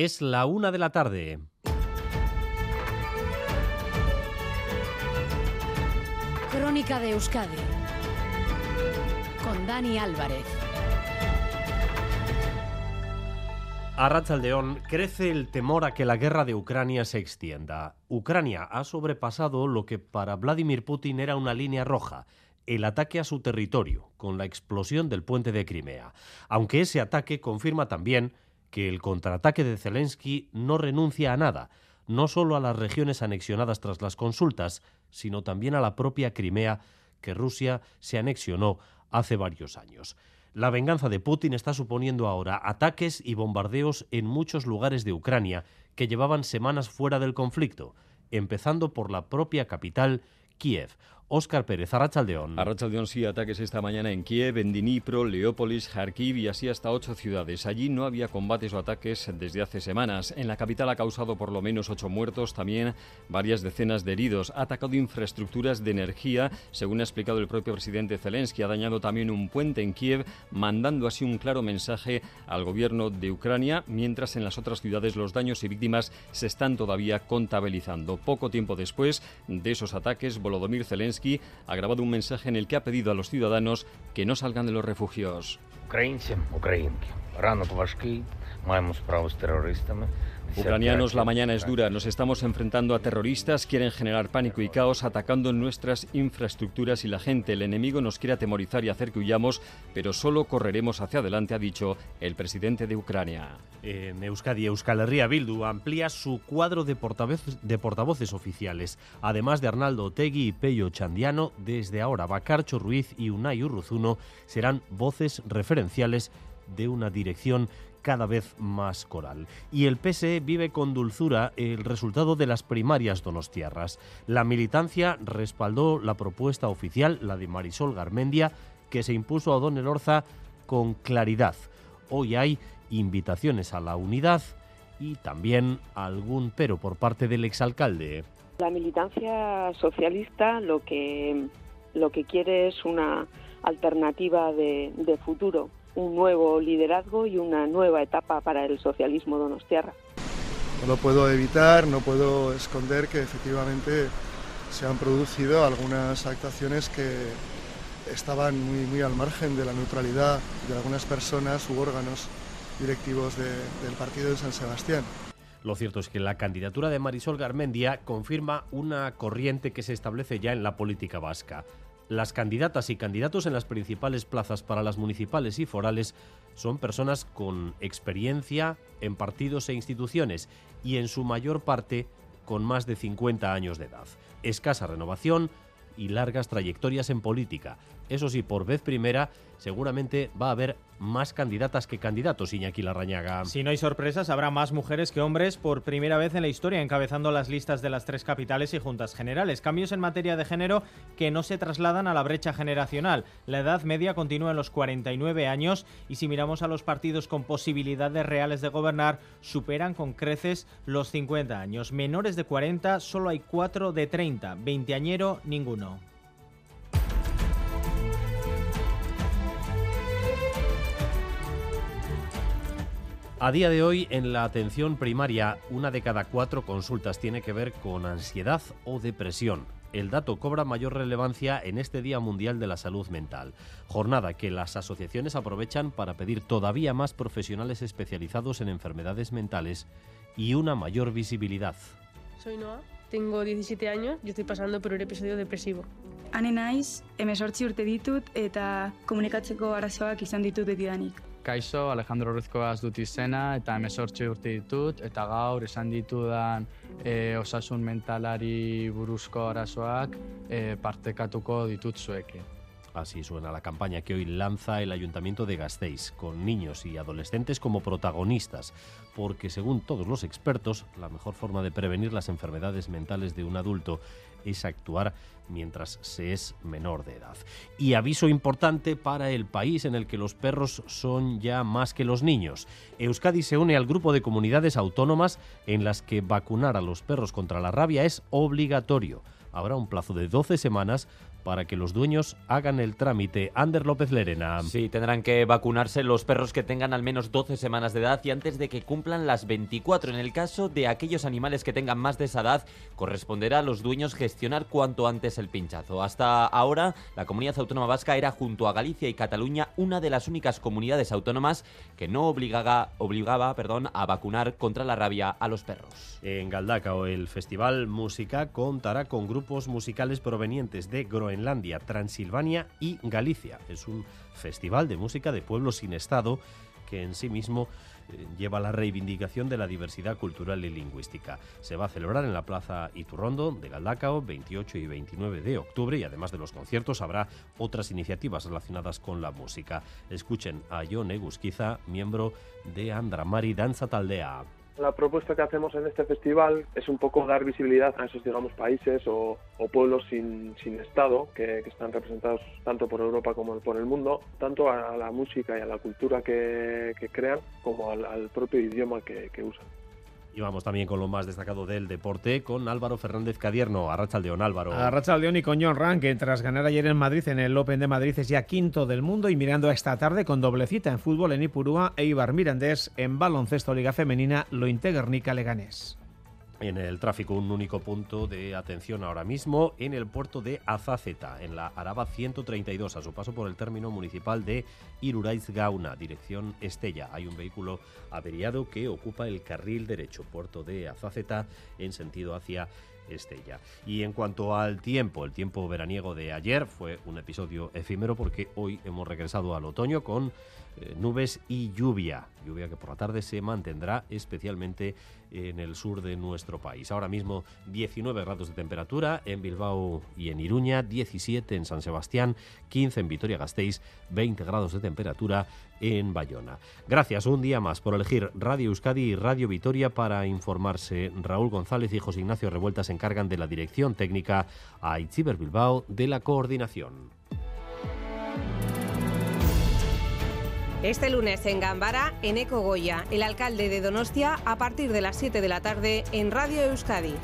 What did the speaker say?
Es la una de la tarde. Crónica de Euskadi con Dani Álvarez. A Rachaldeón crece el temor a que la guerra de Ucrania se extienda. Ucrania ha sobrepasado lo que para Vladimir Putin era una línea roja, el ataque a su territorio, con la explosión del puente de Crimea. Aunque ese ataque confirma también que el contraataque de Zelensky no renuncia a nada, no solo a las regiones anexionadas tras las consultas, sino también a la propia Crimea que Rusia se anexionó hace varios años. La venganza de Putin está suponiendo ahora ataques y bombardeos en muchos lugares de Ucrania que llevaban semanas fuera del conflicto, empezando por la propia capital, Kiev. Óscar Pérez, Arrachaldeón. Arrachaldeón sí, ataques esta mañana en Kiev, en Dnipro, Leópolis, Kharkiv y así hasta ocho ciudades. Allí no había combates o ataques desde hace semanas. En la capital ha causado por lo menos ocho muertos, también varias decenas de heridos. Ha atacado infraestructuras de energía, según ha explicado el propio presidente Zelensky. Ha dañado también un puente en Kiev, mandando así un claro mensaje al gobierno de Ucrania, mientras en las otras ciudades los daños y víctimas se están todavía contabilizando. Poco tiempo después de esos ataques, Volodymyr Zelensky ha grabado un mensaje en el que ha pedido a los ciudadanos que no salgan de los refugios. Ucranianos, la mañana es dura. Nos estamos enfrentando a terroristas, quieren generar pánico y caos atacando nuestras infraestructuras y la gente. El enemigo nos quiere atemorizar y hacer que huyamos, pero solo correremos hacia adelante, ha dicho el presidente de Ucrania. En Euskadi, Euskal Herria Bildu amplía su cuadro de de portavoces oficiales. Además de Arnaldo Otegui y Pello Chandiano, desde ahora Bacarcho Ruiz y Unai Urruzuno serán voces referenciales de una dirección cada vez más coral. Y el PSE vive con dulzura el resultado de las primarias donostiarras. La militancia respaldó la propuesta oficial, la de Marisol Garmendia, que se impuso a Don Elorza con claridad. Hoy hay invitaciones a la unidad y también algún pero por parte del exalcalde. La militancia socialista lo que, lo que quiere es una alternativa de, de futuro un nuevo liderazgo y una nueva etapa para el socialismo donostiarra. No lo puedo evitar, no puedo esconder que efectivamente se han producido algunas actuaciones que estaban muy, muy al margen de la neutralidad de algunas personas u órganos directivos de, del partido de San Sebastián. Lo cierto es que la candidatura de Marisol Garmendia confirma una corriente que se establece ya en la política vasca. Las candidatas y candidatos en las principales plazas para las municipales y forales son personas con experiencia en partidos e instituciones y en su mayor parte con más de 50 años de edad. Escasa renovación y largas trayectorias en política. Eso sí, por vez primera, seguramente va a haber más candidatas que candidatos, Iñaki Larrañaga. Si no hay sorpresas, habrá más mujeres que hombres por primera vez en la historia, encabezando las listas de las tres capitales y juntas generales. Cambios en materia de género que no se trasladan a la brecha generacional. La edad media continúa en los 49 años y si miramos a los partidos con posibilidades reales de gobernar, superan con creces los 50 años. Menores de 40, solo hay 4 de 30. Veinteañero, ninguno. A día de hoy, en la atención primaria, una de cada cuatro consultas tiene que ver con ansiedad o depresión. El dato cobra mayor relevancia en este Día Mundial de la Salud Mental, jornada que las asociaciones aprovechan para pedir todavía más profesionales especializados en enfermedades mentales y una mayor visibilidad. Soy Noa, tengo 17 años y estoy pasando por un episodio depresivo. Ane naiz, emezortzi urte ditut eta komunikatzeko arazoak izan ditut betidanik. Kaixo, Alejandro Orozkoaz dut izena eta emezortzi urte ditut eta gaur esan ditudan e, osasun mentalari buruzko arazoak e, partekatuko ditut zuekin. Así suena la campaña que hoy lanza el Ayuntamiento de Gasteiz, con niños y adolescentes como protagonistas, porque según todos los expertos, la mejor forma de prevenir las enfermedades mentales de un adulto es actuar mientras se es menor de edad. Y aviso importante para el país en el que los perros son ya más que los niños. Euskadi se une al grupo de comunidades autónomas en las que vacunar a los perros contra la rabia es obligatorio habrá un plazo de 12 semanas para que los dueños hagan el trámite. Ander López Lerena. Sí, tendrán que vacunarse los perros que tengan al menos 12 semanas de edad y antes de que cumplan las 24. En el caso de aquellos animales que tengan más de esa edad, corresponderá a los dueños gestionar cuanto antes el pinchazo. Hasta ahora, la comunidad autónoma vasca era junto a Galicia y Cataluña una de las únicas comunidades autónomas que no obligaba, obligaba perdón, a vacunar contra la rabia a los perros. En Galdacao, el Festival Música contará con grupos musicales provenientes de Groenlandia, Transilvania y Galicia. Es un festival de música de pueblos sin Estado que en sí mismo eh, lleva la reivindicación de la diversidad cultural y lingüística. Se va a celebrar en la Plaza Iturrondo de Galdacao 28 y 29 de octubre y además de los conciertos habrá otras iniciativas relacionadas con la música. Escuchen a Jon Egusquiza, miembro de Andramari Danza Taldea. La propuesta que hacemos en este festival es un poco dar visibilidad a esos, digamos, países o, pueblos sin, Estado que, están representados tanto por Europa como por el mundo, tanto a, la música y a la cultura que, crean como al, al propio idioma que usan. Y vamos también con lo más destacado del deporte, con Álvaro Fernández Cadierno. Arrachaldeón, Álvaro. Arrachaldeón y con John Rank, que tras ganar ayer en Madrid en el Open de Madrid es ya quinto del mundo y mirando a esta tarde con doble cita en fútbol en Ipurúa e Ibar Mirandés en baloncesto Liga Femenina lo Integernica Leganés en el tráfico un único punto de atención ahora mismo en el puerto de Azaceta, en la Araba 132, a su paso por el término municipal de Iruraiz Gauna, dirección Estella. Hay un vehículo averiado que ocupa el carril derecho, puerto de Azaceta, en sentido hacia Estella. Y en cuanto al tiempo, el tiempo veraniego de ayer fue un episodio efímero porque hoy hemos regresado al otoño con eh, nubes y lluvia. Lluvia que por la tarde se mantendrá especialmente en el sur de nuestro país. Ahora mismo 19 grados de temperatura en Bilbao y en Iruña, 17 en San Sebastián, 15 en Vitoria-Gasteiz, 20 grados de temperatura en Bayona. Gracias un día más por elegir Radio Euskadi y Radio Vitoria para informarse. Raúl González y José Ignacio Revuelta se encargan de la dirección técnica, a Itziber Bilbao de la coordinación. Este lunes en Gambara, en Eco Goya, el alcalde de Donostia, a partir de las 7 de la tarde en Radio Euskadi.